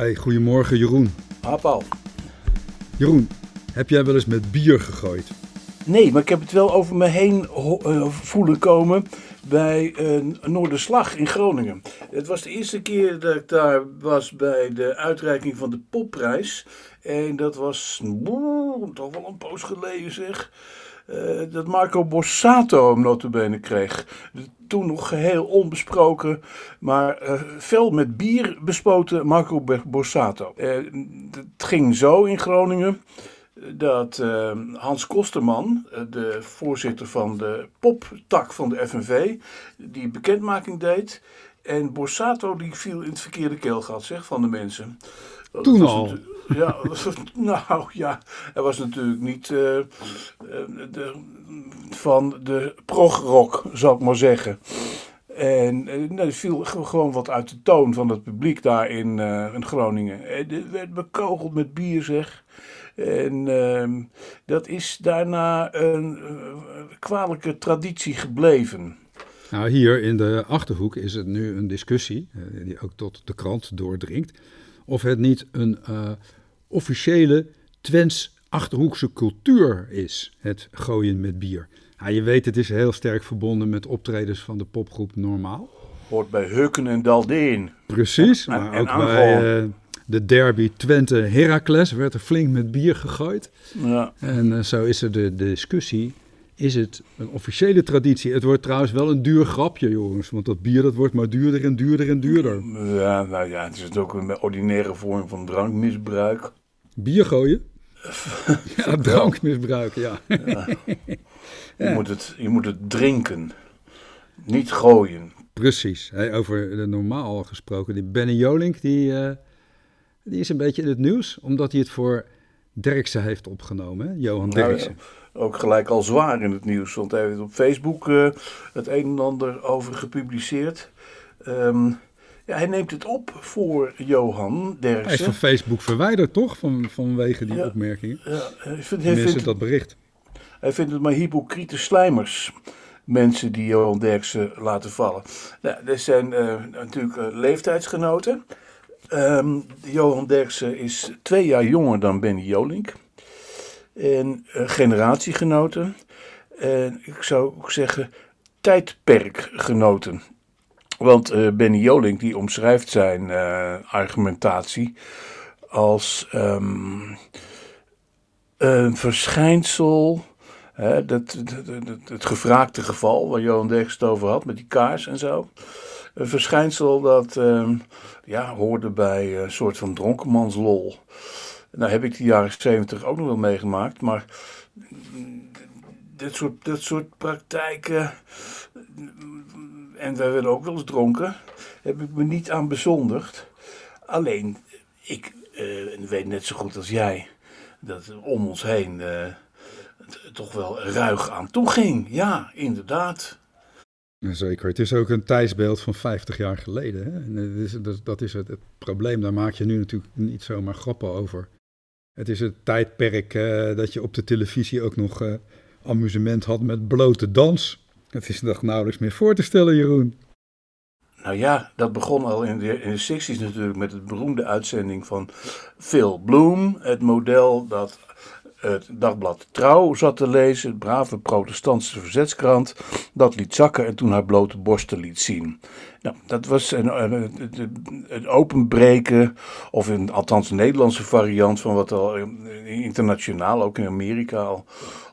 Hey, goedemorgen Jeroen. Paul. Jeroen, heb jij wel eens met bier gegooid? Nee, maar ik heb het wel over me heen eh, voelen komen bij eh, Noorderslag in Groningen. Het was de eerste keer dat ik daar was bij de uitreiking van de popprijs. En dat was boe, toch wel een poos geleden zeg. Eh, dat Marco Borsato hem notabene kreeg. Toen nog geheel onbesproken, maar eh, fel met bier bespoten Marco Borsato. Eh, het ging zo in Groningen dat Hans Kosterman, de voorzitter van de poptak van de FNV, die bekendmaking deed. En Borsato die viel in het verkeerde keelgat zeg, van de mensen. Dat Toen al? Ja, nou ja, hij was natuurlijk niet eh, eh, de, van de progrock, zal ik maar zeggen. En eh, nee, er viel ge- gewoon wat uit de toon van het publiek daar in, eh, in Groningen. En dit werd bekogeld met bier, zeg. En ehm, dat is daarna een eh, kwalijke traditie gebleven. Nou, hier in de Achterhoek is het nu een discussie, eh, die ook tot de krant doordringt, of het niet een eh, officiële Twents Achterhoekse cultuur is, het gooien met bier. Ja, je weet, het is heel sterk verbonden met optredens van de popgroep Normaal. Hoort bij Heuken en Daldeen. Precies, En- maar en ook bij eh, de derby Twente Heracles werd er flink met bier gegooid. Ja. En eh, zo is er de, de discussie. Is het een officiële traditie? Het wordt trouwens wel een duur grapje, jongens. Want dat bier dat wordt maar duurder en duurder en duurder. ja, nou ja, het is ook een ordinaire vorm van drankmisbruik. Bier gooien? ja, drankmisbruik, ja. Je, moet het, je moet het drinken, niet gooien. Precies. Hey, over de normaal gesproken. Die Benny Jolink, die, eh, die is een beetje in het nieuws. Omdat hij het voor Derksen heeft opgenomen. Hè? Johan Nou, Derksen. Ook gelijk al zwaar in het nieuws, want hij heeft op Facebook eh, het een en ander over gepubliceerd. Ehm, ja, hij neemt het op voor Johan Hij is Derksen. van Facebook verwijderd, toch? Van, vanwege die Ja. opmerkingen. Ja, hij, vindt, hij, vindt, dat bericht. hij vindt het maar hypocriete slijmers. Mensen die Johan Derksen laten vallen. Nou, er zijn eh, natuurlijk eh, leeftijdsgenoten. Ehm, Johan Derksen is twee jaar jonger dan Benny Jolink. En eh, generatiegenoten. En ik zou ook zeggen tijdperkgenoten. Want eh, Benny Jolink die omschrijft zijn eh, argumentatie als ehm, een verschijnsel. Hè, dat, het gevraagde geval waar Johan Derksen het over had met die kaars en zo. Een verschijnsel dat ehm, ja, hoorde bij een soort van dronkenmanslol. Nou heb ik de jaren 70 ook nog wel meegemaakt, maar dit soort, dit soort praktijken, en wij werden ook wel eens dronken, heb ik me niet aan bezondigd. Alleen, ik eh, weet net zo goed als jij dat om ons heen eh, toch wel ruig aan toe ging. Ja, inderdaad. Zeker. Het is ook een tijdsbeeld van 50 jaar geleden. Hè? Het is, dat, dat is het, het probleem. Daar maak je nu natuurlijk niet zomaar grappen over. Het is het tijdperk eh, dat je op de televisie ook nog eh, amusement had met blote dans. Het is nog nauwelijks meer voor te stellen, Jeroen. Nou ja, dat begon al in de, in de 60s natuurlijk met het beroemde uitzending van Phil Bloom. Het model dat het dagblad Trouw zat te lezen, het brave protestantse verzetskrant. Dat liet zakken en toen haar blote borsten liet zien. Nou, dat was een, een, openbreken, of een, althans een Nederlandse variant van wat al internationaal, ook in Amerika, al,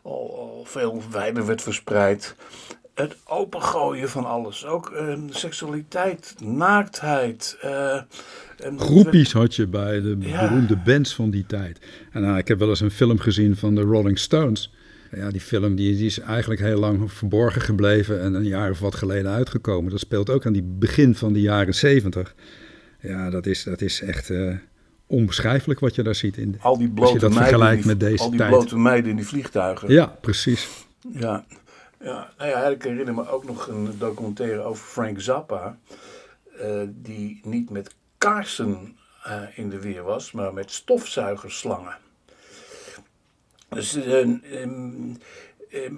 al veel wijder werd verspreid het opengooien van alles. Ook eh, seksualiteit, naaktheid. eh, en Groepies had je bij de Ja. beroemde bands van die tijd. En nou, ik heb wel eens een film gezien van de Rolling Stones. Ja, die film die, die is eigenlijk heel lang verborgen gebleven en een jaar of wat geleden uitgekomen. Dat speelt ook aan die begin van de jaren zeventig. Ja, dat is, dat is echt eh, onbeschrijfelijk wat je daar ziet. In, Al die als je blote dat meiden, vergelijkt die, met deze al die tijd. blote meiden in die vliegtuigen. Ja, precies. Ja, ja, nou ja, ik herinner me ook nog een documentaire over Frank Zappa. eh, die niet met kaarsen eh, in de weer was, maar met stofzuigerslangen. Dus eh, ehm, ehm,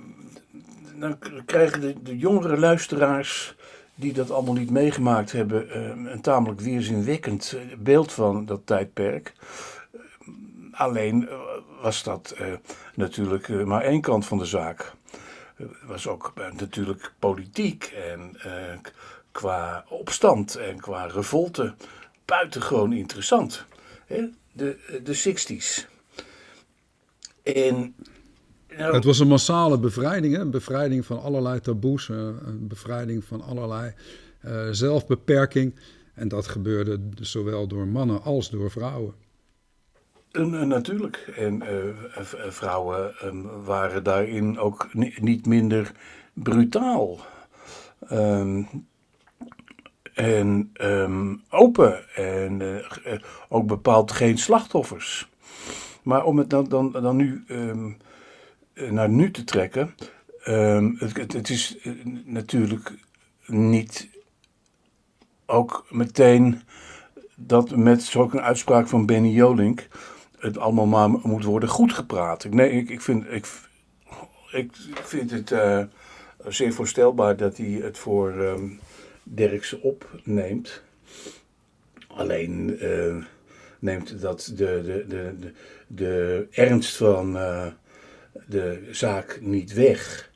dan krijgen de, jongere luisteraars die dat allemaal niet meegemaakt hebben, een tamelijk weerzinwekkend beeld van dat tijdperk. Alleen was dat natuurlijk maar één kant van de zaak. Was ook natuurlijk politiek en qua opstand en qua revolte buitengewoon interessant. De, de 60s. En, nou, het was een massale bevrijding, hè? een bevrijding van allerlei taboes, eh, een bevrijding van allerlei zelfbeperking. En dat gebeurde zowel door mannen als door vrouwen. En, natuurlijk. En uh, vrouwen ehm, waren daarin ook niet minder brutaal. Um, en um, open. En ook bepaald geen slachtoffers. Maar om het dan, dan, nu naar nu te trekken. Het, het, is natuurlijk niet ook meteen dat met zo'n uitspraak van Benny Jolink het allemaal maar moet worden goedgepraat. Nee, ik, ik, vind, ik, ik vind het uh, zeer voorstelbaar dat hij het voor um, Derksen opneemt. Alleen uh, neemt dat de, de, de, de, ernst van uh, de zaak niet weg.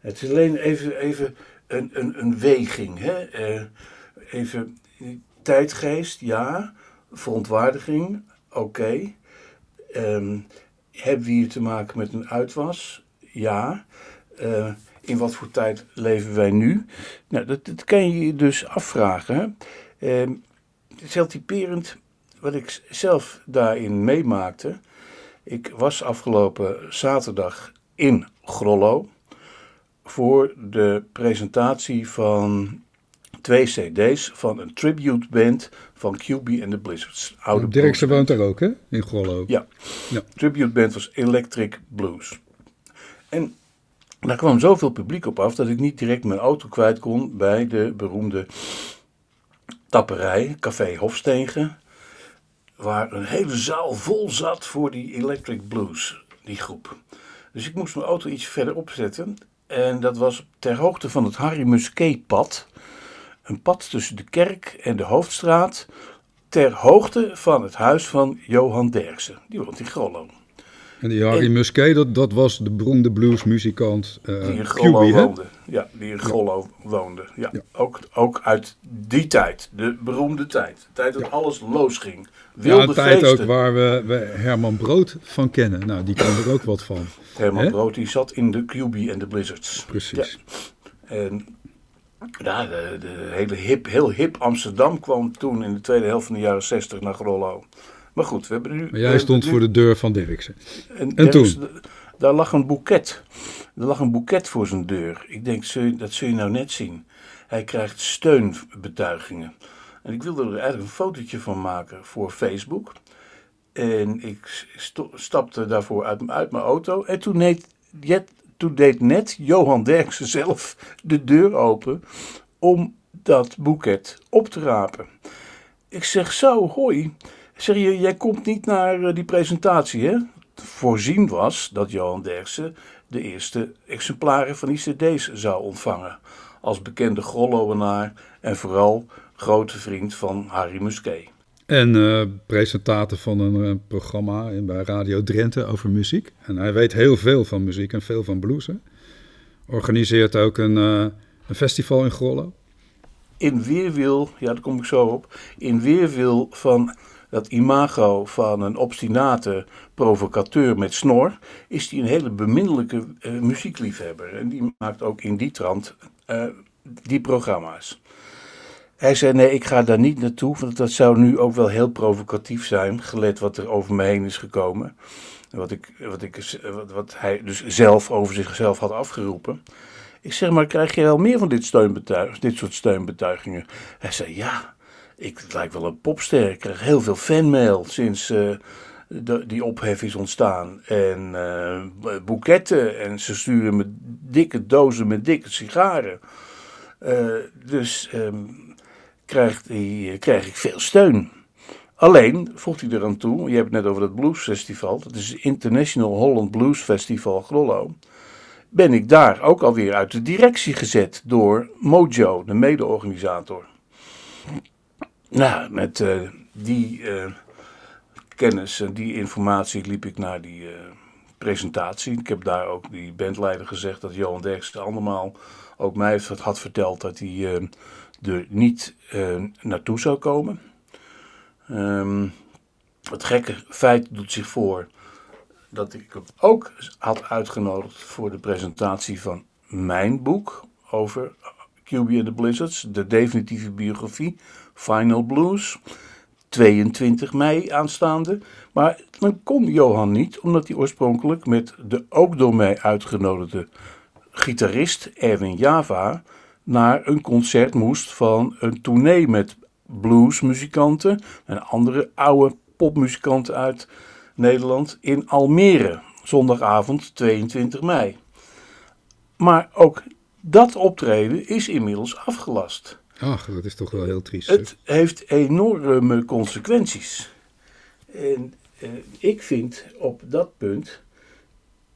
Het is alleen even, even een, een, een weging. Hè? Even tijdgeest, ja. Verontwaardiging, oké. Um, hebben we hier te maken met een uitwas? Ja. Uh, in wat voor tijd leven wij nu? Nou, dat, dat kan je je dus afvragen. Uh, het is heel typerend wat ik zelf daarin meemaakte. Ik was afgelopen zaterdag in Grollo voor de presentatie van twee cd's van een tribute band van QB and the Blizzards. Oude Dirkse woont er ook, hè? In Grollo. Ja. ja. Tribute band was Electric Blues. En daar kwam zoveel publiek op af dat ik niet direct mijn auto kwijt kon bij de beroemde tapperij, Café Hofstegen. Waar een hele zaal vol zat voor die Electric Blues, die groep. Dus ik moest mijn auto iets verder opzetten. En dat was ter hoogte van het Harry Musquet-pad. Een pad tussen de kerk en de hoofdstraat. Ter hoogte van het huis van Johan Derksen. Die woont in Grollo. En die Harry Musquet, dat, dat was de beroemde bluesmuzikant uh, Die in Grollo woonde. Ja, die in Grollo woonde. Ja. Ook, ook uit die tijd, de beroemde tijd. De tijd dat alles losging. Wilde ja, een tijd ook waar we, we, Herman Brood van kennen. Nou, die kan er ook wat van. Herman Brood, die zat in de QB en de Blizzards. Precies. En ja, de, de, hele hip, heel hip Amsterdam kwam toen in de tweede helft van de jaren 60 naar Grollo. Maar goed, we hebben nu... Maar jij stond voor de deur van Dirksen. En, en toen? Daar lag een boeket. Er lag een boeket voor zijn deur. Ik denk, dat zul je nou net zien. Hij krijgt steunbetuigingen. En ik wilde er eigenlijk een fotootje van maken voor Facebook. En ik stapte daarvoor uit, uit mijn auto. En toen deed, toen deed net Johan Derksen zelf de deur open om dat boeket op te rapen. Ik zeg zo, hoi. Zeg je, jij komt niet naar eh, die presentatie, hè? Voorzien was dat Johan Derksen de eerste exemplaren van die cd's zou ontvangen. Als bekende Grollowenaar en vooral grote vriend van Harry Musquet. En uh, presentator van een uh, programma bij Radio Drenthe over muziek. En hij weet heel veel van muziek en veel van blues. Organiseert ook een, uh, een festival in Grollo. In weerwil, ja daar kom ik zo op. In weerwil van dat imago van een obstinate provocateur met snor, is hij een hele beminnelijke muziekliefhebber. En die maakt ook in die trant die programma's. Hij zei: Nee, ik ga daar niet naartoe, want dat zou nu ook wel heel provocatief zijn, gelet wat er over me heen is gekomen. Wat, ik, wat, ik, wat, wat hij dus zelf over zichzelf had afgeroepen. Ik zeg maar, krijg je wel meer van dit, steunbetuig, dit soort steunbetuigingen? Hij zei: Ja, ik lijk wel een popster. Ik krijg heel veel fanmail sinds uh, die ophef is ontstaan. En uh, boeketten. En ze sturen me dikke dozen met dikke sigaren. Uh, dus um, krijg, die, krijg ik veel steun. Alleen, voegt hij eraan toe, je hebt het net over dat bluesfestival. Dat is het International Holland Blues Festival Grollo. ben ik daar ook alweer uit de directie gezet door Mojo, de mede-organisator. Nou, met uh, die uh, kennis en die informatie liep ik naar die presentatie. Ik heb daar ook die bandleider gezegd dat Johan Derksen andermaal ook mij had verteld dat hij er niet naartoe zou komen. Um, het gekke feit doet zich voor dat ik hem ook had uitgenodigd voor de presentatie van mijn boek over QB and the Blizzards, de definitieve biografie, Final Blues. 22 mei aanstaande. Maar dan kon Johan niet, omdat hij oorspronkelijk met de ook door mij uitgenodigde gitarist Erwin Java naar een concert moest van een tournee met bluesmuzikanten en andere oude popmuzikanten uit Nederland in Almere, zondagavond 22 mei. Maar ook dat optreden is inmiddels afgelast. Ach, dat is toch wel heel triest. Het heeft enorme consequenties. En eh, ik vind op dat punt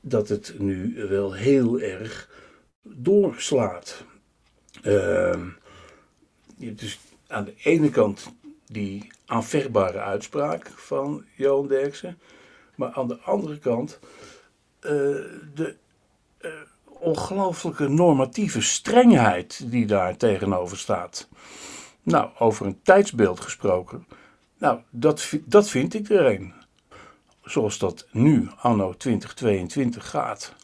dat het nu wel heel erg doorslaat. Uh, dus aan de ene kant die aanvechtbare uitspraak van Johan Derksen. Maar aan de andere kant uh, de uh, ongelooflijke normatieve strengheid die daar tegenover staat. Nou, over een tijdsbeeld gesproken. Nou, dat, dat vind ik er een. Zoals dat nu, anno 2022, gaat.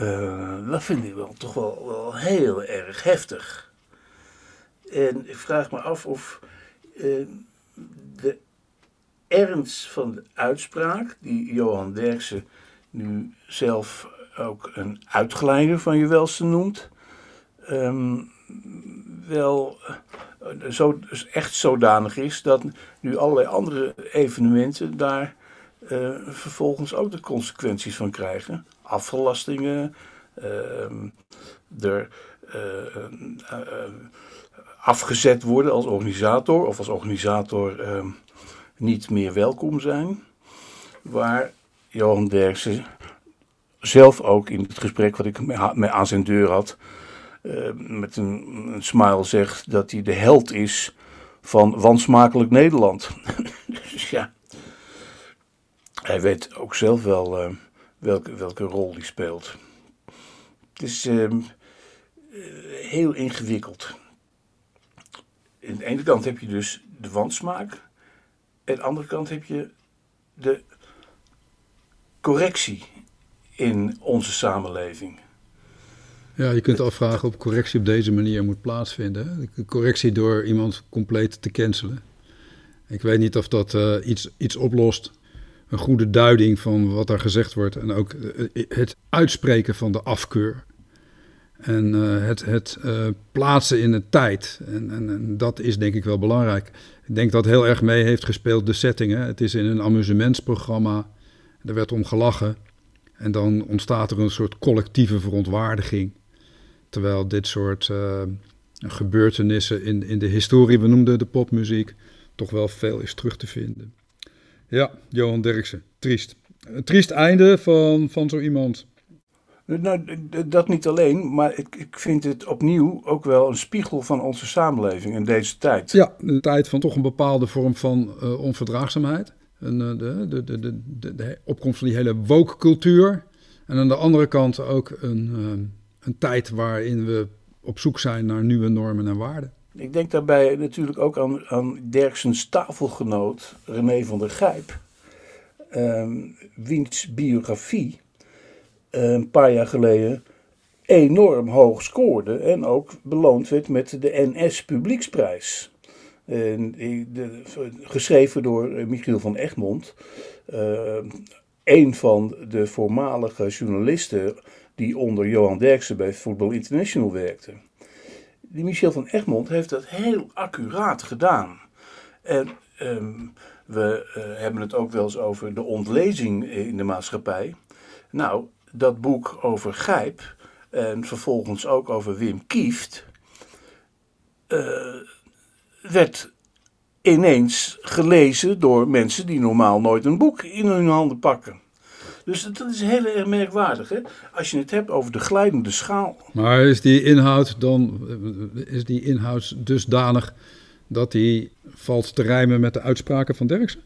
Uh, dat vind ik wel toch wel, heel erg heftig. En ik vraag me af of uh, de ernst van de uitspraak, die Johan Derksen nu zelf ook een uitgeleider van je welste noemt, um, wel uh, zo, echt zodanig is dat nu allerlei andere evenementen daar vervolgens ook de consequenties van krijgen. Afgelastingen, uh, er afgezet worden als organisator of als organisator ehm, niet meer welkom zijn. Waar Johan Derksen zelf ook in het gesprek wat ik met aan zijn deur had, ehm, met een, smile zegt dat hij de held is van wansmakelijk Nederland. dus ja, hij weet ook zelf wel welke, welke rol hij speelt. Het is uh, heel ingewikkeld aan de ene kant heb je dus de wansmaak. Aan de andere kant heb je de correctie in onze samenleving. Ja, je kunt afvragen of correctie op deze manier moet plaatsvinden. De correctie door iemand compleet te cancelen. Ik weet niet of dat uh, iets, iets oplost. Een goede duiding van wat er gezegd wordt. En ook uh, het uitspreken van de afkeur. En uh, het, het plaatsen in de tijd. En, en, en, dat is denk ik wel belangrijk. Ik denk dat heel erg mee heeft gespeeld de setting. Hè? Het is in een amusementsprogramma. Er werd om gelachen. En dan ontstaat er een soort collectieve verontwaardiging. Terwijl dit soort gebeurtenissen in, in de historie, we noemden de popmuziek, toch wel veel is terug te vinden. Ja, Johan Derksen, triest. Een triest einde van, van zo iemand. Nou, dat niet alleen, maar ik, ik vind het opnieuw ook wel een spiegel van onze samenleving in deze tijd. Ja, een tijd van toch een bepaalde vorm van uh, onverdraagzaamheid. En, uh, de, de, de, de, de, opkomst van die hele woke-cultuur. En aan de andere kant ook een, uh, een tijd waarin we op zoek zijn naar nieuwe normen en waarden. Ik denk daarbij natuurlijk ook aan, aan Derksens tafelgenoot René van der Gijp. Um, wiens biografie een paar jaar geleden enorm hoog scoorde en ook beloond werd met de NS Publieksprijs. En geschreven door eh, Michiel van Egmond, uh, een van de voormalige journalisten die onder Johan Derksen bij Football International werkte. Die Michiel van Egmond heeft dat heel accuraat gedaan. En um, we uh, hebben het ook wel eens over de ontlezing in de maatschappij. Nou, dat boek over Gijp en vervolgens ook over Wim Kieft, uh, werd ineens gelezen door mensen die normaal nooit een boek in hun handen pakken. Dus dat is heel erg merkwaardig. Hè? Als je het hebt over de glijdende schaal. Maar is die inhoud dan, is die inhoud dusdanig dat die valt te rijmen met de uitspraken van Derksen?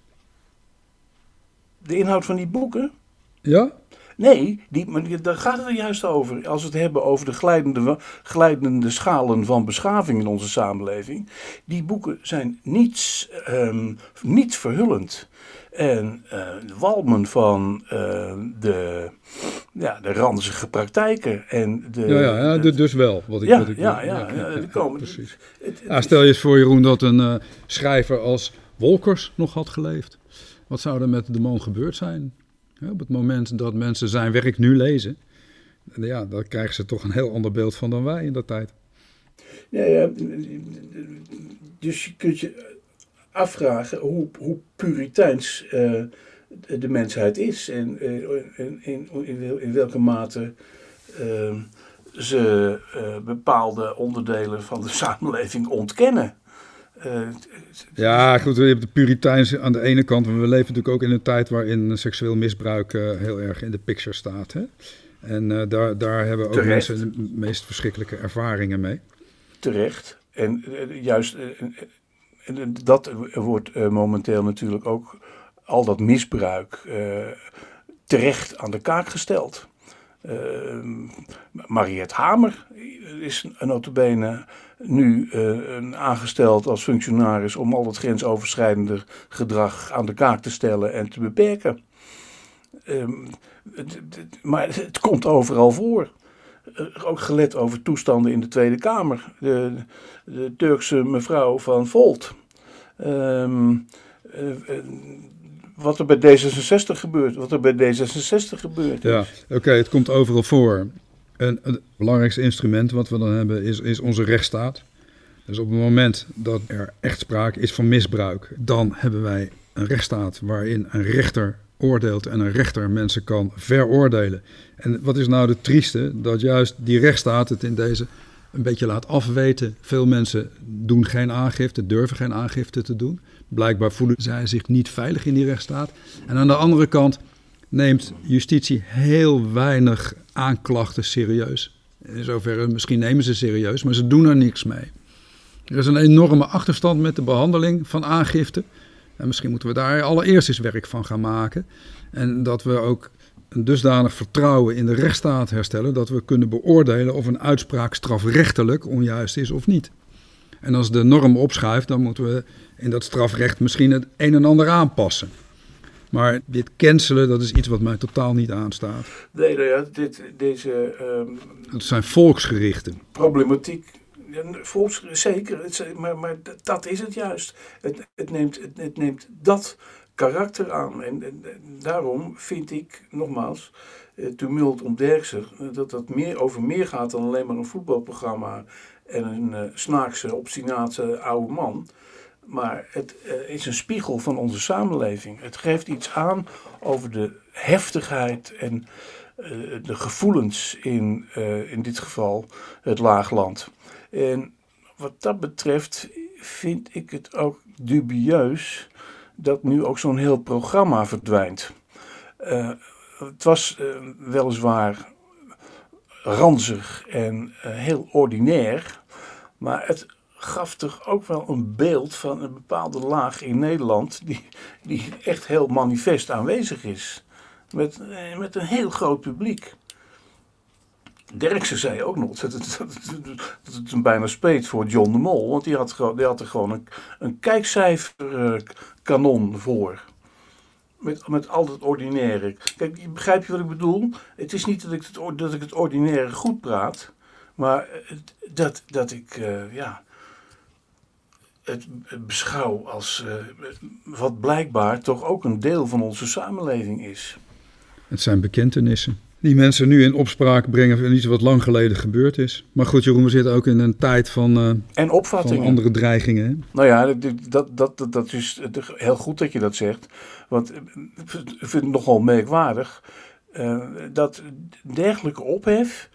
De inhoud van die boeken? Ja? Nee, die, daar gaat het er juist over. Als we het hebben over de glijdende, glijdende schalen van beschaving in onze samenleving. Die boeken zijn niets, um, niet verhullend. En uh, walmen van uh, de, ja, de ranzige praktijken. En de, ja, ja, ja dus wel. Wat ik, ja, wat ik, ja, ja, ja, ja, komen, precies. Het, het, stel je eens voor, Jeroen, dat een uh, schrijver als Wolkers nog had geleefd. Wat zou er met de man gebeurd zijn? Op het moment dat mensen zijn werk nu lezen, ja, dan krijgen ze toch een heel ander beeld van dan wij in dat tijd. Ja, ja, dus je kunt je afvragen hoe, hoe puriteins uh, de mensheid is en uh, in, in, in, welke mate uh, ze bepaalde onderdelen van de samenleving ontkennen. Ja, goed, je hebt de puriteins aan de ene kant, maar we leven natuurlijk ook in een tijd waarin seksueel misbruik heel erg in de picture staat. Hè? En daar, daar hebben ook Terecht. mensen de meest verschrikkelijke ervaringen mee. Terecht. En juist dat wordt momenteel natuurlijk ook al dat misbruik terecht aan de kaak gesteld. Mariette Hamer is notabene nu aangesteld als functionaris om al dat grensoverschrijdende gedrag aan de kaak te stellen en te beperken. maar het komt overal voor. ook gelet over toestanden in de Tweede Kamer. De, de Turkse mevrouw van Volt. Um, uh, wat er bij D66 gebeurt, wat er bij D66 gebeurt. Ja, oké, het komt overal voor. Het belangrijkste instrument wat we dan hebben is, is onze rechtsstaat. Dus op het moment dat er echt sprake is van misbruik, dan hebben wij een rechtsstaat waarin een rechter oordeelt en een rechter mensen kan veroordelen. En wat is nou de trieste? Dat juist die rechtsstaat het in deze een beetje laat afweten. Veel mensen doen geen aangifte, durven geen aangifte te doen. Blijkbaar voelen zij zich niet veilig in die rechtsstaat. En aan de andere kant neemt justitie heel weinig aanklachten serieus. In zoverre, misschien nemen ze serieus, maar ze doen er niks mee. Er is een enorme achterstand met de behandeling van aangifte. En misschien moeten we daar allereerst eens werk van gaan maken. En dat we ook een dusdanig vertrouwen in de rechtsstaat herstellen dat we kunnen beoordelen of een uitspraak strafrechtelijk onjuist is of niet. En als de norm opschuift, dan moeten we in dat strafrecht misschien het een en ander aanpassen. Maar dit cancelen, dat is iets wat mij totaal niet aanstaat. Nee, nou ja, dit, deze... Um, het zijn volksgerichten. Problematiek, volks, zeker, het, maar, maar dat is het juist. Het, het, neemt, het, het neemt dat karakter aan. En, en, daarom vind ik, nogmaals, het tumult om Derksen, dat dat meer over meer gaat dan alleen maar een voetbalprogramma en een uh, snaakse, obstinate oude man. Maar het uh, is een spiegel van onze samenleving. Het geeft iets aan over de heftigheid en uh, de gevoelens in, in dit geval het laagland. En wat dat betreft vind ik het ook dubieus dat nu ook zo'n heel programma verdwijnt. Het was weliswaar ranzig en heel ordinair, maar het gaf toch ook wel een beeld van een bepaalde laag in Nederland die, die echt heel manifest aanwezig is. Met, met een heel groot publiek. Derksen zei ook nog dat het, dat, het, bijna speet voor John de Mol. Want die had, die had er gewoon een, een kijkcijferkanon voor. Met, met al het ordinaire. Kijk, begrijp je wat ik bedoel? Het is niet dat ik het, dat ik het ordinaire goed praat. Maar dat, dat ik, uh, ja, het beschouw als uh, wat blijkbaar toch ook een deel van onze samenleving is. Het zijn bekentenissen die mensen nu in opspraak brengen van iets wat lang geleden gebeurd is. Maar goed, Jeroen, we zitten ook in een tijd van, uh, en opvattingen. van andere dreigingen. Hè? Nou ja, dat, dat, dat, dat is heel goed dat je dat zegt. Want ik vind het nogal merkwaardig uh, dat dergelijke ophef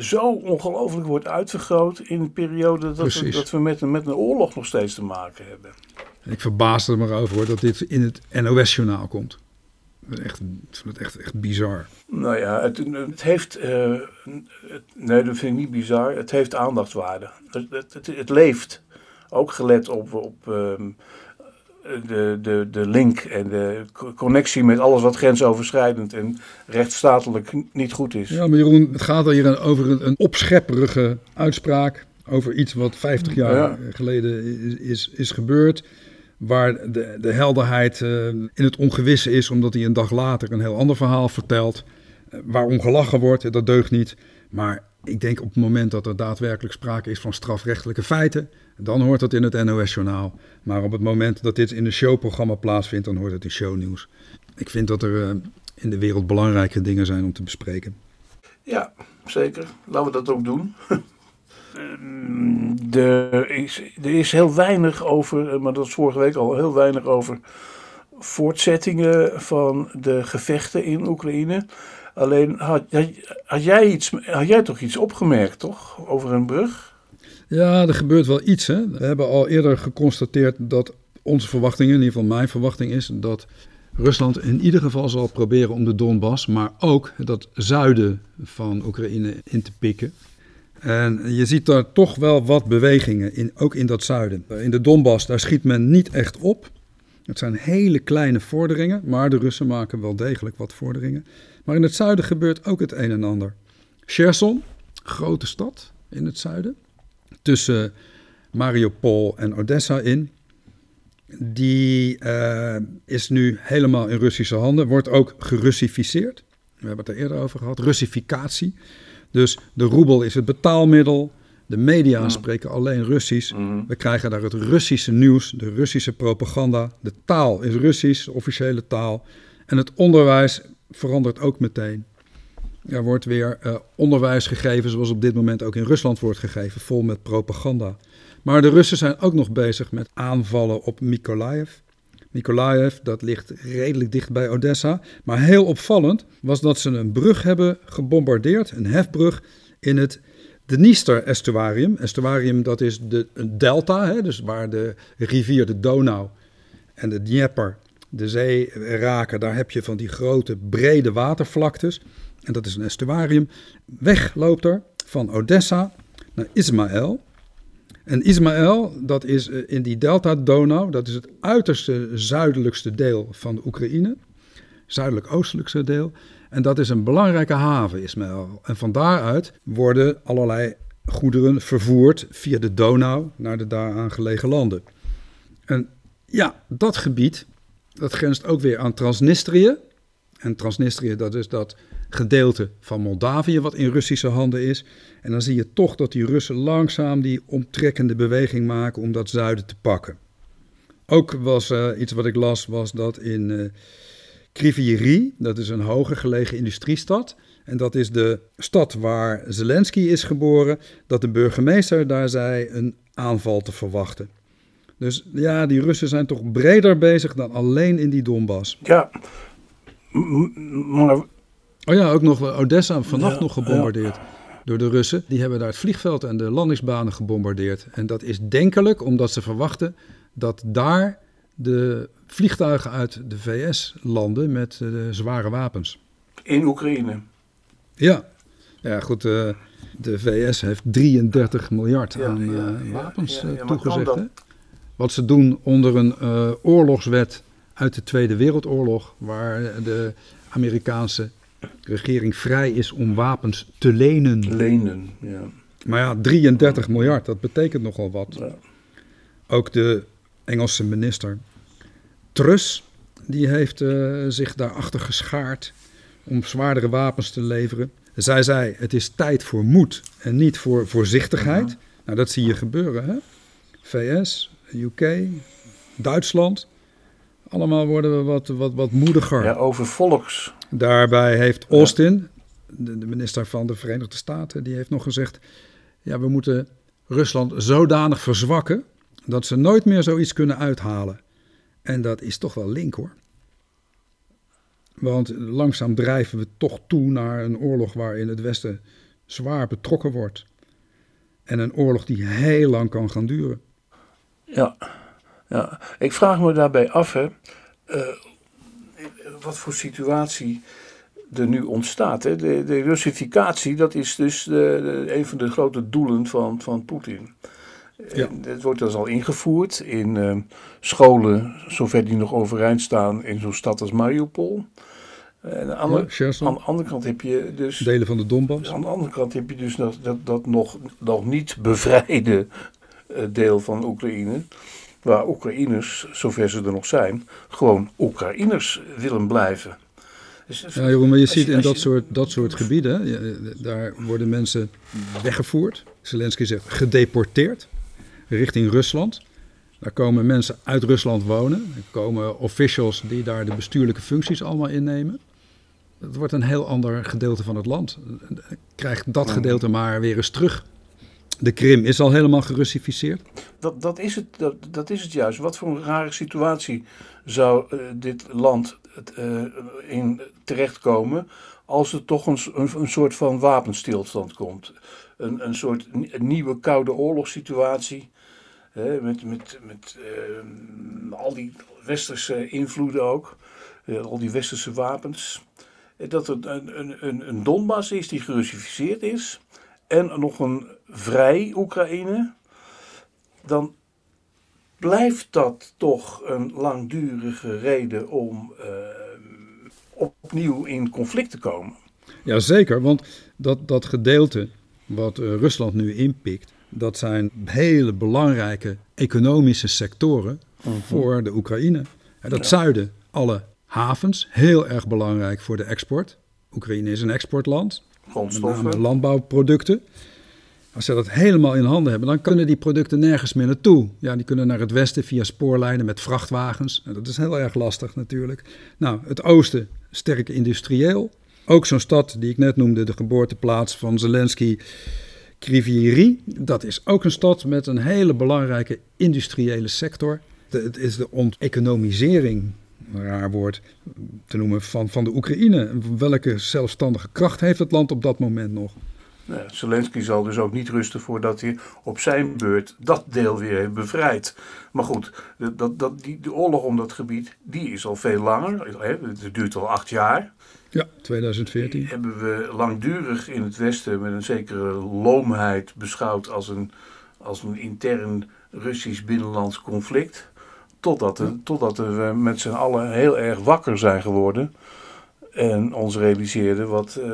zo ongelooflijk wordt uitvergroot in een periode dat, we, dat we met, een, met een oorlog nog steeds te maken hebben. Ik verbaas er maar over hoor, dat dit in het NOS-journaal komt. Echt, ik vind het echt, echt bizar. Nou ja, het, het heeft. eh, het- nee, dat vind ik niet bizar. Het heeft aandachtswaarde. Het, het, het, het leeft. Ook gelet op, op ehm, de, de, de link en de co- connectie met alles wat grensoverschrijdend en rechtsstatelijk niet goed is. Ja, maar Jeroen, het gaat hier over een, een opschepperige uitspraak. Over iets wat 50 jaar Ja. geleden is, is, is gebeurd. Waar de, de helderheid eh, in het ongewisse is, omdat hij een dag later een heel ander verhaal vertelt. eh, waarom gelachen wordt, dat deugt niet. Maar ik denk op het moment dat er daadwerkelijk sprake is van strafrechtelijke feiten, dan hoort dat in het NOS-journaal. Maar op het moment dat dit in een showprogramma plaatsvindt, dan hoort het in shownieuws. Ik vind dat er eh, in de wereld belangrijke dingen zijn om te bespreken. Ja, zeker. Laten we dat ook doen. Ehm, er, is, er is heel weinig over, eh, maar dat is vorige week al heel weinig over voortzettingen van de gevechten in Oekraïne. Alleen had, jij, jij toch iets opgemerkt, toch? Over een brug? Ja, er gebeurt wel iets. Hè? We hebben al eerder geconstateerd dat onze verwachting, in ieder geval mijn verwachting is, dat Rusland in ieder geval zal proberen om de Donbass, maar ook dat zuiden van Oekraïne in te pikken. En je ziet daar toch wel wat bewegingen, in, ook in dat zuiden. In de Donbass, daar schiet men niet echt op. Het zijn hele kleine vorderingen, maar de Russen maken wel degelijk wat vorderingen. Maar in het zuiden gebeurt ook het een en ander. Cherson, grote stad in het zuiden, tussen Mariupol en Odessa in. Die eh, is nu helemaal in Russische handen, wordt ook gerussificeerd. We hebben het er eerder over gehad, Russificatie. Dus de roebel is het betaalmiddel. De media spreken alleen Russisch. Mhm. We krijgen daar het Russische nieuws, de Russische propaganda. De taal is Russisch, de officiële taal. En het onderwijs verandert ook meteen. Er wordt weer eh, onderwijs gegeven zoals op dit moment ook in Rusland wordt gegeven, vol met propaganda. Maar de Russen zijn ook nog bezig met aanvallen op Mykolaiv. Mykolaiv, dat ligt redelijk dicht bij Odessa. Maar heel opvallend was dat ze een brug hebben gebombardeerd, een hefbrug, in het Dniester-estuarium. Estuarium, dat is de, een delta, hè, dus waar de rivier de Donau en de Dnieper de zee raken. Daar heb je van die grote, brede watervlaktes. En dat is een estuarium. Weg loopt er van Odessa naar Ismaël. En Ismaël, dat is eh, in die delta Donau, dat is het uiterste zuidelijkste deel van de Oekraïne. Zuidelijk-oostelijkste deel. En dat is een belangrijke haven, Ismaël. En van daaruit worden allerlei goederen vervoerd via de Donau naar de daaraan gelegen landen. En ja, dat gebied, dat grenst ook weer aan Transnistrië. En Transnistrië, dat is dat gedeelte van Moldavië wat in Russische handen is. En dan zie je toch dat die Russen langzaam die omtrekkende beweging maken om dat zuiden te pakken. Ook was eh, iets wat ik las, was dat in eh Kriviri, dat is een hoger gelegen industriestad. En dat is de stad waar Zelensky is geboren, dat de burgemeester daar zei een aanval te verwachten. Dus ja, die Russen zijn toch breder bezig dan alleen in die Donbass. Ja, maar Oh ja, ook nog wel Odessa vannacht Ja, nog gebombardeerd door de Russen. Die hebben daar het vliegveld en de landingsbanen gebombardeerd. En dat is denkelijk omdat ze verwachten dat daar de vliegtuigen uit de VS landen met eh, de zware wapens. in Oekraïne. Ja, ja goed. eh, de VS heeft 33 miljard Ja, aan ja, eh, wapens ja, toegezegd. dat? hè? Wat ze doen onder een oorlogswet uit de Tweede Wereldoorlog, waar de Amerikaanse regering vrij is om wapens te lenen. Lenen, ja. Maar ja, 33 miljard, dat betekent nogal wat. Ja. Ook de Engelse minister Truss, die heeft eh, zich daarachter geschaard om zwaardere wapens te leveren. Zij zei, het is tijd voor moed en niet voor voorzichtigheid. Nou, dat zie je gebeuren, hè? VS, UK, Duitsland. Allemaal worden we wat, wat, wat moediger. ja, over volks. Daarbij heeft Austin, de, de minister van de Verenigde Staten, die heeft nog gezegd: ja, we moeten Rusland zodanig verzwakken dat ze nooit meer zoiets kunnen uithalen. En dat is toch wel link hoor. Want langzaam drijven we toch toe naar een oorlog waarin het Westen zwaar betrokken wordt. En een oorlog die heel lang kan gaan duren. Ja, ja. Ik vraag me daarbij af, hè. eh, wat voor situatie er nu ontstaat. Hè. De, Russificatie, dat is dus de, een van de grote doelen van, van Poetin. Ja. Het wordt dus al ingevoerd in uh, scholen, zover die nog overeind staan, in zo'n stad als Mariupol. En aan, de andere, aan de andere kant heb je dus. Delen van de Donbass. Aan de andere kant heb je dus dat, dat, dat nog, nog niet bevrijde uh, deel van Oekraïne. Waar Oekraïners, zover ze er nog zijn, gewoon Oekraïners willen blijven. Dus, ja, Jeroen, maar je ziet in dat, soort, dat soort gebieden, daar worden mensen weggevoerd. Zelensky zegt gedeporteerd richting Rusland. Daar komen mensen uit Rusland wonen. Er komen officials die daar de bestuurlijke functies allemaal innemen. Het wordt een heel ander gedeelte van het land. Krijgt dat gedeelte maar weer eens terug. De Krim is al helemaal gerussificeerd. Dat, dat, is, het, dat, dat is het juist. Wat voor een rare situatie zou uh, dit land uh, in terechtkomen als er toch een, een, een, soort van wapenstilstand komt. Een, een soort nieuwe koude oorlogssituatie met met, met uh, al die westerse invloeden ook. Uh, al die westerse wapens. Dat het een, een, een, Donbass is die gerussificeerd is. En nog een vrij Oekraïne. Dan blijft dat toch een langdurige reden om uh, opnieuw in conflict te komen. Jazeker, want dat, dat gedeelte wat uh, Rusland nu inpikt, dat zijn hele belangrijke economische sectoren mhm. voor de Oekraïne. En dat zuiden, alle havens, heel erg belangrijk voor de export. Oekraïne is een exportland, Grondstoffen. met landbouwproducten. Als ze dat helemaal in handen hebben, dan kunnen die producten nergens meer naartoe. Ja, die kunnen naar het westen via spoorlijnen met vrachtwagens. En dat is heel erg lastig natuurlijk. Nou, het oosten, sterk industrieel. Ook zo'n stad die ik net noemde, de geboorteplaats van Zelensky, Krivieri, dat is ook een stad met een hele belangrijke industriële sector. het is de onteconomisering, een raar woord te noemen, van, van de Oekraïne. Welke zelfstandige kracht heeft het land op dat moment nog? Ja, Zelensky zal dus ook niet rusten voordat hij op zijn beurt dat deel weer heeft bevrijd. Maar goed, dat, dat, die, de oorlog om dat gebied die is al veel langer. Het duurt al acht jaar. Ja, 2014. hebben we langdurig in het Westen met een zekere loomheid beschouwd als een, als een intern Russisch binnenlands conflict. Totdat, er, totdat we met z'n allen heel erg wakker zijn geworden. En ons realiseerden wat uh,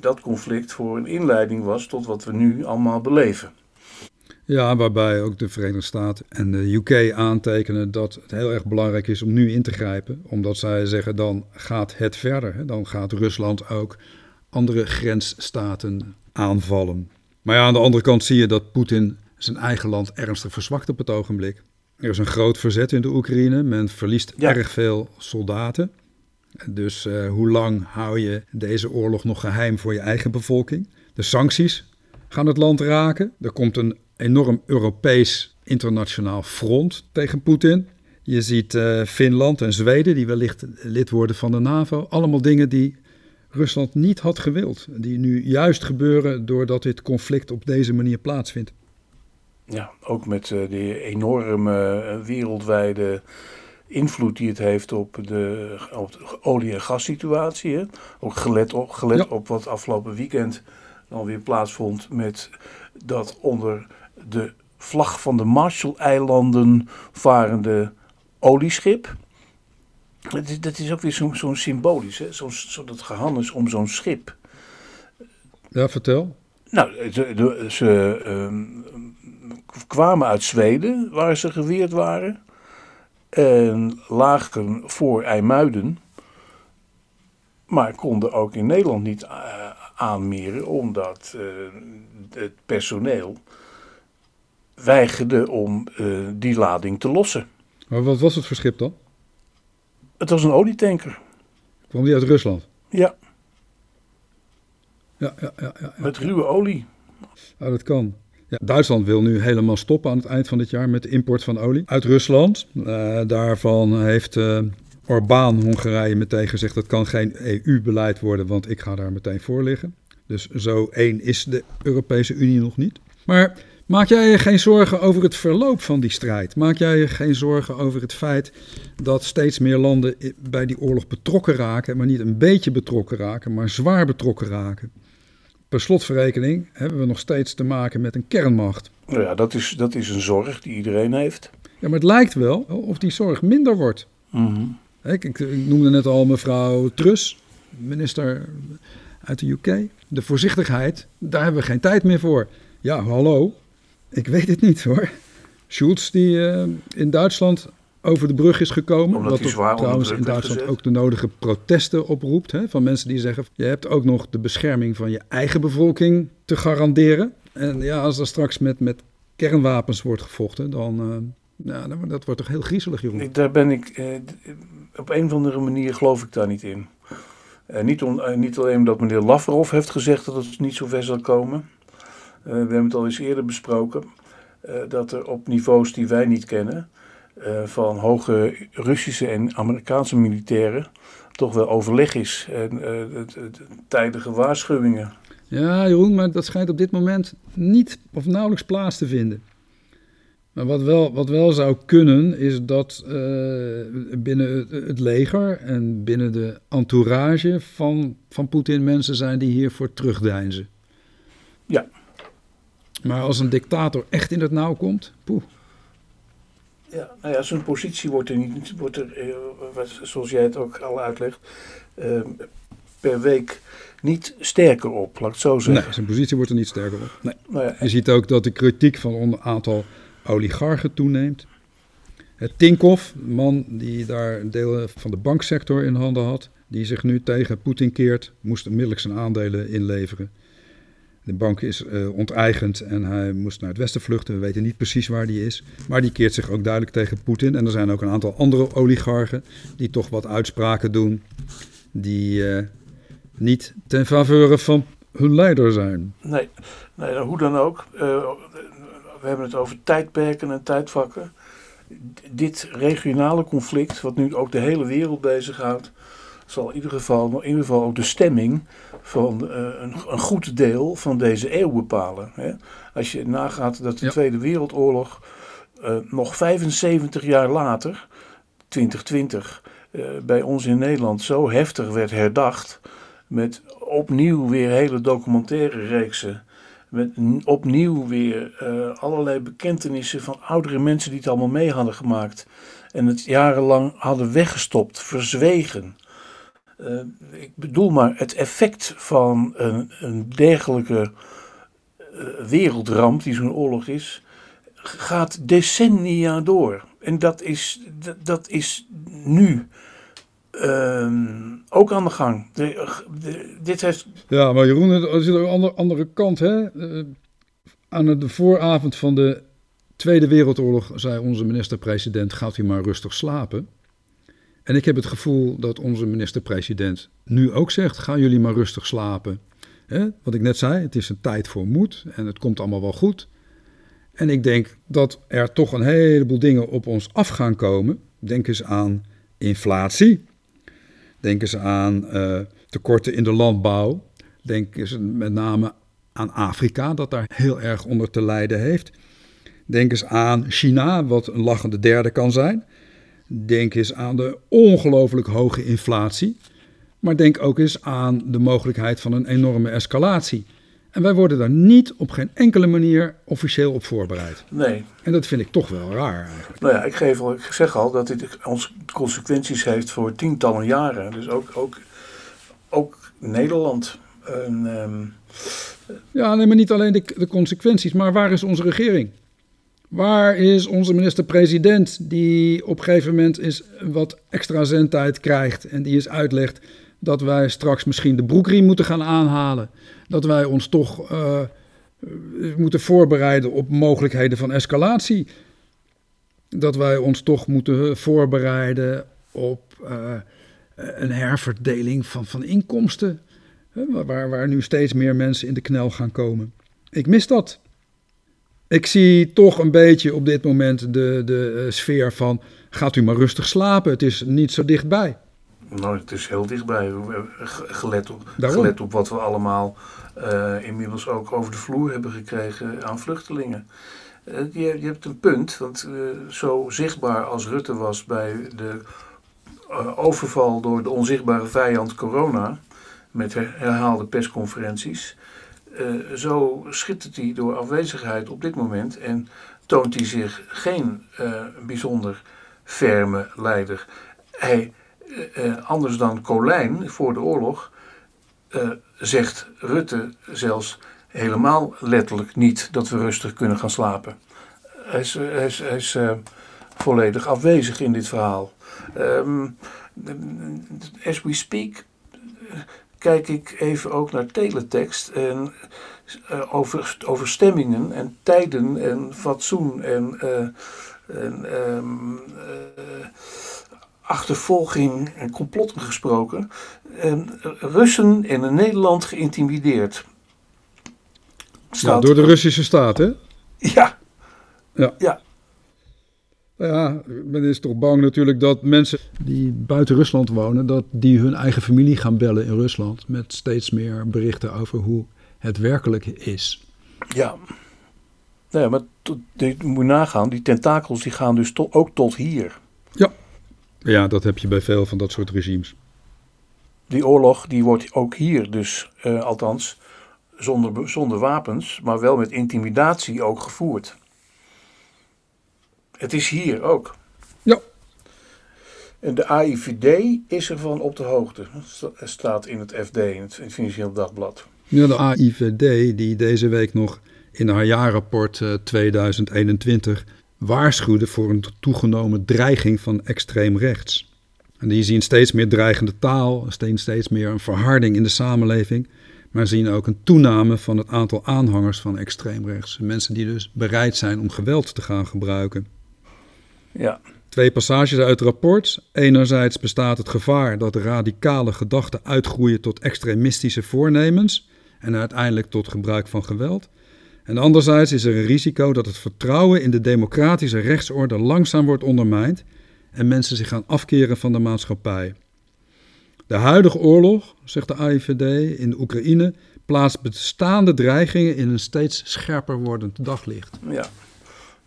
dat conflict voor een inleiding was tot wat we nu allemaal beleven. Ja, waarbij ook de Verenigde Staten en de UK aantekenen dat het heel erg belangrijk is om nu in te grijpen. Omdat zij zeggen dan gaat het verder. Dan gaat Rusland ook andere grensstaten aanvallen. Maar ja, aan de andere kant zie je dat Poetin zijn eigen land ernstig verzwakt op het ogenblik. Er is een groot verzet in de Oekraïne. Men verliest erg veel soldaten. Dus uh, hoe lang hou je deze oorlog nog geheim voor je eigen bevolking? De sancties gaan het land raken. Er komt een enorm Europees internationaal front tegen Poetin. Je ziet uh, Finland en Zweden, die wellicht lid worden van de NAVO. Allemaal dingen die Rusland niet had gewild. Die nu juist gebeuren doordat dit conflict op deze manier plaatsvindt. Ja, ook met uh, die enorme uh, wereldwijde invloed die het heeft op de, op de olie- en gassituatie. Hè? Ook gelet, op, gelet op wat afgelopen weekend dan weer plaatsvond met dat onder de vlag van de Marshall-eilanden varende olieschip. Dat is, dat is ook weer zo'n zo symbolisch, hè? Zo, dat gehannes om zo'n schip. Ja, vertel. Nou, ze, ze ehm, kwamen uit Zweden, waar ze geweerd waren. En lagen voor IJmuiden. Maar konden ook in Nederland niet uh, aanmeren, omdat uh, het personeel weigerde om uh, die lading te lossen. Maar wat was het voor schip dan? Het was een olietanker. Kwam die uit Rusland? Ja. Ja, ja, ja. ja, Met ruwe olie. Ja, dat kan. Ja, Duitsland wil nu helemaal stoppen aan het eind van dit jaar met de import van olie uit Rusland. Uh, daarvan heeft uh, Orbán Hongarije meteen gezegd dat kan geen EU-beleid worden, want ik ga daar meteen voor liggen. Dus zo één is de Europese Unie nog niet. Maar maak jij je geen zorgen over het verloop van die strijd? Maak jij je geen zorgen over het feit dat steeds meer landen bij die oorlog betrokken raken, maar niet een beetje betrokken raken, maar zwaar betrokken raken? Per slotverrekening hebben we nog steeds te maken met een kernmacht. Nou ja, dat is, dat is een zorg die iedereen heeft. Ja, maar het lijkt wel of die zorg minder wordt. Mhm. Ik, ik, ik, noemde net al mevrouw Truss, minister uit de UK. De voorzichtigheid, daar hebben we geen tijd meer voor. Ja, hallo, ik weet het niet hoor. Schulz die uh, in Duitsland over de brug is gekomen. Omdat wat trouwens in Duitsland ook de nodige protesten oproept. Hè, van mensen die zeggen, je hebt ook nog de bescherming van je eigen bevolking te garanderen. En ja, als er straks met, met kernwapens wordt gevochten, dan... Uh, ja, dat wordt toch heel griezelig, Jeroen? Daar ben ik... Eh, op een of andere manier geloof ik daar niet in. Niet, on, niet, alleen omdat meneer Lavrov heeft gezegd dat het niet zo ver zal komen. Uh, we hebben het al eens eerder besproken. dat er op niveaus die wij niet kennen, van hoge Russische en Amerikaanse militairen, toch wel overleg is. En tijdige waarschuwingen. Ja, Jeroen, maar dat schijnt op dit moment niet of nauwelijks plaats te vinden. Maar wat wel, wat wel zou kunnen, is dat uh, binnen het leger en binnen de entourage van, van Poetin mensen zijn die hiervoor terugdeinzen. Ja. Maar als een dictator echt in het nauw komt, poeh. Ja, nou ja, zijn positie wordt er niet, wordt er, zoals jij het ook al uitlegt, uh, per week niet sterker op, laat ik het zo zeggen. Nee, zijn positie wordt er niet sterker op. Nee. Nou ja, Je ziet ook dat de kritiek van een aantal oligarchen toeneemt. Het Tinkoff, een man die daar delen van de banksector in handen had, die zich nu tegen Poetin keert, moest onmiddellijk zijn aandelen inleveren. De bank is uh, onteigend en hij moest naar het westen vluchten. We weten niet precies waar die is. Maar die keert zich ook duidelijk tegen Poetin. En er zijn ook een aantal andere oligarchen die toch wat uitspraken doen. Die uh, niet ten faveur van hun leider zijn. Nee, nee hoe dan ook. Uh, we hebben het over tijdperken en tijdvakken. Dit regionale conflict, wat nu ook de hele wereld bezighoudt, zal in ieder geval, in ieder geval ook de stemming van uh, een, een, goed deel van deze eeuw bepalen. Hè? Als je nagaat dat de ja. Tweede Wereldoorlog uh, nog 75 jaar later, 2020, uh, bij ons in Nederland zo heftig werd herdacht. Met opnieuw weer hele documentaire reeksen met opnieuw weer allerlei bekentenissen van oudere mensen die het allemaal mee hadden gemaakt. En het jarenlang hadden weggestopt, verzwegen. Uh, ik bedoel maar, het effect van een, een dergelijke uh, wereldramp, die zo'n oorlog is, gaat decennia door. En dat is, dat, is nu uh, ook aan de gang. Dit heeft... Ja, maar Jeroen, er zit ook een andere, andere kant. Hè? Uh, aan de vooravond van de Tweede Wereldoorlog zei onze minister-president: gaat u maar rustig slapen. En ik heb het gevoel dat onze minister-president nu ook zegt: gaan jullie maar rustig slapen. Hè? Wat ik net zei, het is een tijd voor moed en het komt allemaal wel goed. En ik denk dat er toch een heleboel dingen op ons af gaan komen. Denk eens aan inflatie. Denk eens aan uh, tekorten in de landbouw. Denk eens met name aan Afrika, dat daar heel erg onder te lijden heeft. Denk eens aan China, wat een lachende derde kan zijn. Denk eens aan de ongelooflijk hoge inflatie. Maar denk ook eens aan de mogelijkheid van een enorme escalatie. En wij worden daar niet op geen enkele manier officieel op voorbereid. Nee. En dat vind ik toch wel raar eigenlijk. Nou ja, ik, geef al, ik zeg al dat dit ons consequenties heeft voor tientallen jaren. Dus ook, ook, ook Nederland. En, um... Ja, nee, maar niet alleen de, de consequenties, maar waar is onze regering? Waar is onze minister-president die op een gegeven moment eens wat extra zendtijd krijgt en die eens uitlegt dat wij straks misschien de broekriem moeten gaan aanhalen? dat wij ons toch uh, moeten voorbereiden op mogelijkheden van escalatie. Dat wij ons toch moeten voorbereiden op uh, een herverdeling van, van inkomsten. Waar, waar nu steeds meer mensen in de knel gaan komen. Ik mis dat. Ik zie toch een beetje op dit moment de, de uh, sfeer van gaat u maar rustig slapen, het is niet zo dichtbij. Nou, het is heel dichtbij. Gelet op, gelet op wat we allemaal uh, inmiddels ook over de vloer hebben gekregen aan vluchtelingen. Uh, je, je, hebt een punt, want uh, zo zichtbaar als Rutte was bij de overval door de onzichtbare vijand corona, met herhaalde persconferenties, zo schittert hij door afwezigheid op dit moment en toont hij zich geen bijzonder ferme leider. Hij, anders dan Colijn voor de oorlog, zegt Rutte zelfs helemaal letterlijk niet dat we rustig kunnen gaan slapen. Hij is, hij is, hij is volledig afwezig in dit verhaal. Um, as we speak kijk ik even ook naar teletext en uh, over, over stemmingen en tijden en fatsoen en, en um, achtervolging en complotten gesproken. En Russen in Nederland geïntimideerd. Staat, door de Russische staat, hè? Ja. Ja. ja. Ja, men is toch bang natuurlijk dat mensen die buiten Rusland wonen, dat die hun eigen familie gaan bellen in Rusland met steeds meer berichten over hoe het werkelijk is. Ja. Nee, maar je moet nagaan, die tentakels die gaan dus ook tot hier. Ja. Ja, dat heb je bij veel van dat soort regimes. Die oorlog die wordt ook hier dus, uh, althans, zonder, zonder wapens, maar wel met intimidatie ook gevoerd. Het is hier ook. Ja. En de AIVD is ervan op de hoogte. Dat staat in het FD, in het Financieel Dagblad. Ja, de AIVD die deze week nog in haar jaarrapport 2021 eh, waarschuwde voor een toegenomen dreiging van extreem rechts. En die zien steeds meer dreigende taal, steeds meer een verharding in de samenleving, maar zien ook een toename van het aantal aanhangers van extreem rechts. Mensen die dus bereid zijn om geweld te gaan gebruiken. Ja. Twee passages uit het rapport. Enerzijds bestaat het gevaar dat radicale gedachten uitgroeien tot extremistische voornemens en uiteindelijk tot gebruik van geweld. En anderzijds is er een risico dat het vertrouwen in de democratische rechtsorde langzaam wordt ondermijnd en mensen zich gaan afkeren van de maatschappij. De huidige oorlog, zegt de AIVD, in de Oekraïne plaatst bestaande dreigingen in een steeds scherper wordend daglicht. Ja.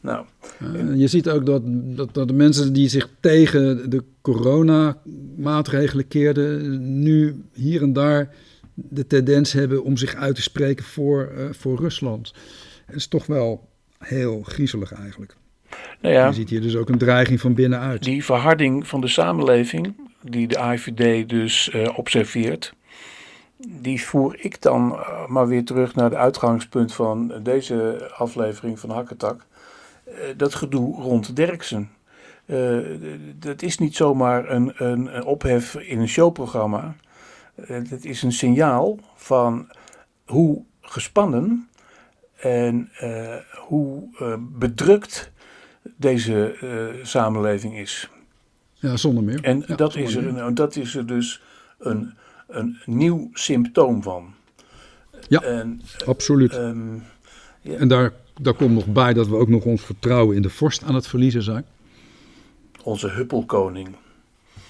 Nou, uh, je ziet ook dat, dat, dat, de mensen die zich tegen de coronamaatregelen keerden, nu hier en daar de tendens hebben om zich uit te spreken voor, uh, voor Rusland. Het is toch wel heel griezelig eigenlijk. Nou ja, je ziet hier dus ook een dreiging van binnenuit. Die verharding van de samenleving, die de AIVD dus uh, observeert, die voer ik dan maar weer terug naar het uitgangspunt van deze aflevering van Hakketak. Uh, dat gedoe rond Derksen. dat is niet zomaar een, een, een ophef in een showprogramma. Het is een signaal van hoe gespannen en uh, hoe uh, bedrukt deze uh, samenleving is. Ja, zonder meer. En ja, dat, is er, dat is er dus een, een nieuw symptoom van. Ja, en, absoluut. Um, ja. En daar, daar komt nog bij dat we ook nog ons vertrouwen in de vorst aan het verliezen zijn. Onze huppelkoning.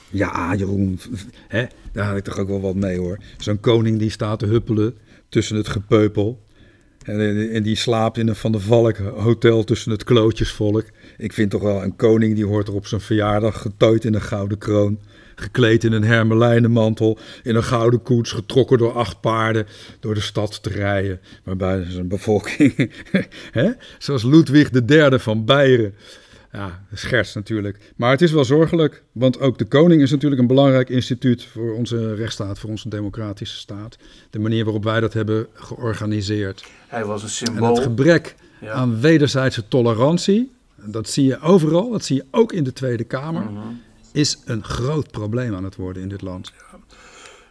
Ja, Jeroen, hè, daar had ik toch ook wel wat mee hoor. Zo'n koning die staat te huppelen tussen het gepeupel. En, en, die slaapt in een Van de Valk hotel tussen het klootjesvolk. Ik vind toch wel een koning die hoort er op zijn verjaardag getooid in een gouden kroon. Gekleed in een hermelijnenmantel, in een gouden koets, getrokken door acht paarden, door de stad te rijden. Waarbij zijn bevolking, hè, zoals Ludwig III van Beieren, ja, scherts natuurlijk. Maar het is wel zorgelijk, want ook de koning is natuurlijk een belangrijk instituut voor onze rechtsstaat, voor onze democratische staat. De manier waarop wij dat hebben georganiseerd. Hij was een symbool. En het gebrek aan wederzijdse tolerantie, dat zie je overal, dat zie je ook in de Tweede Kamer, mm -hmm. Is een groot probleem aan het worden in dit land. Ja.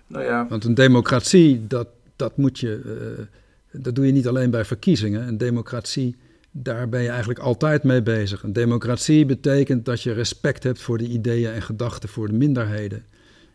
Nou ja. Want een democratie, dat, dat moet je, uh, dat doe je niet alleen bij verkiezingen. Een democratie daar ben je eigenlijk altijd mee bezig. Een democratie betekent dat je respect hebt voor de ideeën en gedachten voor de minderheden.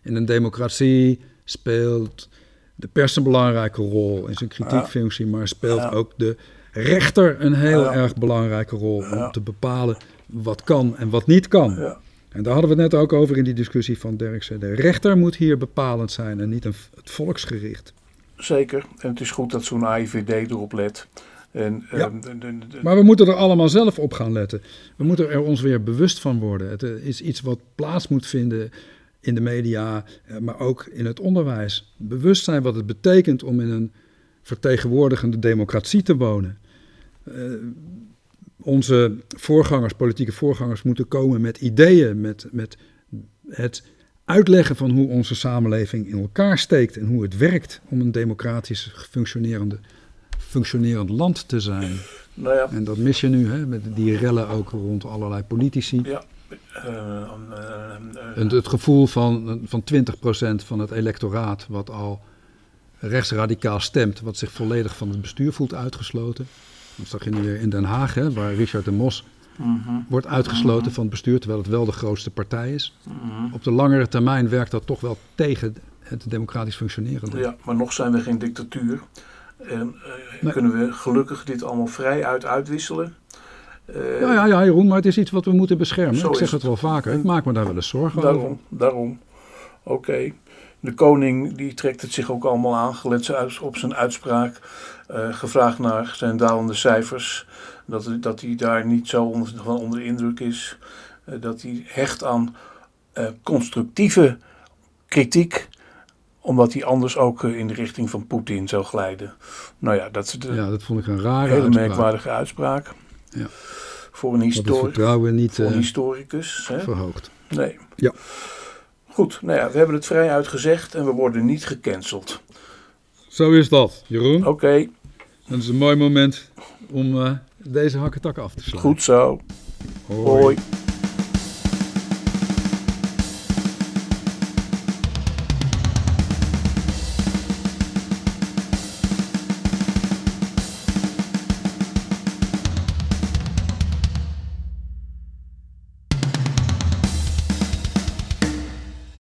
In een democratie speelt de pers een belangrijke rol in zijn kritiekfunctie, maar speelt ja. ook de rechter een heel ja. erg belangrijke rol om te bepalen wat kan en wat niet kan. En daar hadden we het net ook over in die discussie van Derksen. De rechter moet hier bepalend zijn en niet een, het volksgericht. Zeker. En het is goed dat zo'n AIVD erop let. En, Ja. ehm, de- de- de- Maar we moeten er allemaal zelf op gaan letten. We moeten er ons weer bewust van worden. Het eh, is iets wat plaats moet vinden in de media, eh, maar ook in het onderwijs. Bewust zijn wat het betekent om in een vertegenwoordigende democratie te wonen. Eh, onze voorgangers, politieke voorgangers, moeten komen met ideeën, met, met het uitleggen van hoe onze samenleving in elkaar steekt en hoe het werkt om een democratisch functionerende, functionerend land te zijn. nou ja, En dat mis je nu, hè, met die rellen ook rond allerlei politici. ja eh, eh, En het gevoel van, van 20% van het electoraat wat al rechtsradicaal stemt, wat zich volledig van het bestuur voelt uitgesloten. Dat zag je nu weer in Den Haag, hè, waar Richard de Mos mhm, wordt uitgesloten van het bestuur, terwijl het wel de grootste partij is. mhm. Op de langere termijn werkt dat toch wel tegen het democratisch functioneren. Ja, maar nog zijn we geen dictatuur. En eh, Nee. kunnen we gelukkig dit allemaal vrij uit uitwisselen. Eh, Ja, ja, ja, Jeroen, maar het is iets wat we moeten beschermen. Zo Ik zeg het. het wel vaker. Ik maak me daar wel eens zorgen over. Daarom, daarom. Oké. De koning die trekt het zich ook allemaal aan, gelet op zijn uitspraak. eh, gevraagd naar zijn dalende cijfers. Dat, dat hij daar niet zo onder, van onder de indruk is. Eh, dat hij hecht aan eh, constructieve kritiek. Omdat hij anders ook in de richting van Poetin zou glijden. Nou ja, dat de Ja, dat vond ik een rare hele uitspraak. merkwaardige uitspraak. Ja. Voor een, Dat het histori- vertrouwen niet voor een historicus. Hè? verhoogt. Nee. Ja. Goed, nou ja, we hebben het vrij uitgezegd en we worden niet gecanceld. Zo is dat, Jeroen. Oké, Dat is een mooi moment om eh, deze hakketak af te slaan. goed zo. Hoi. Hoi.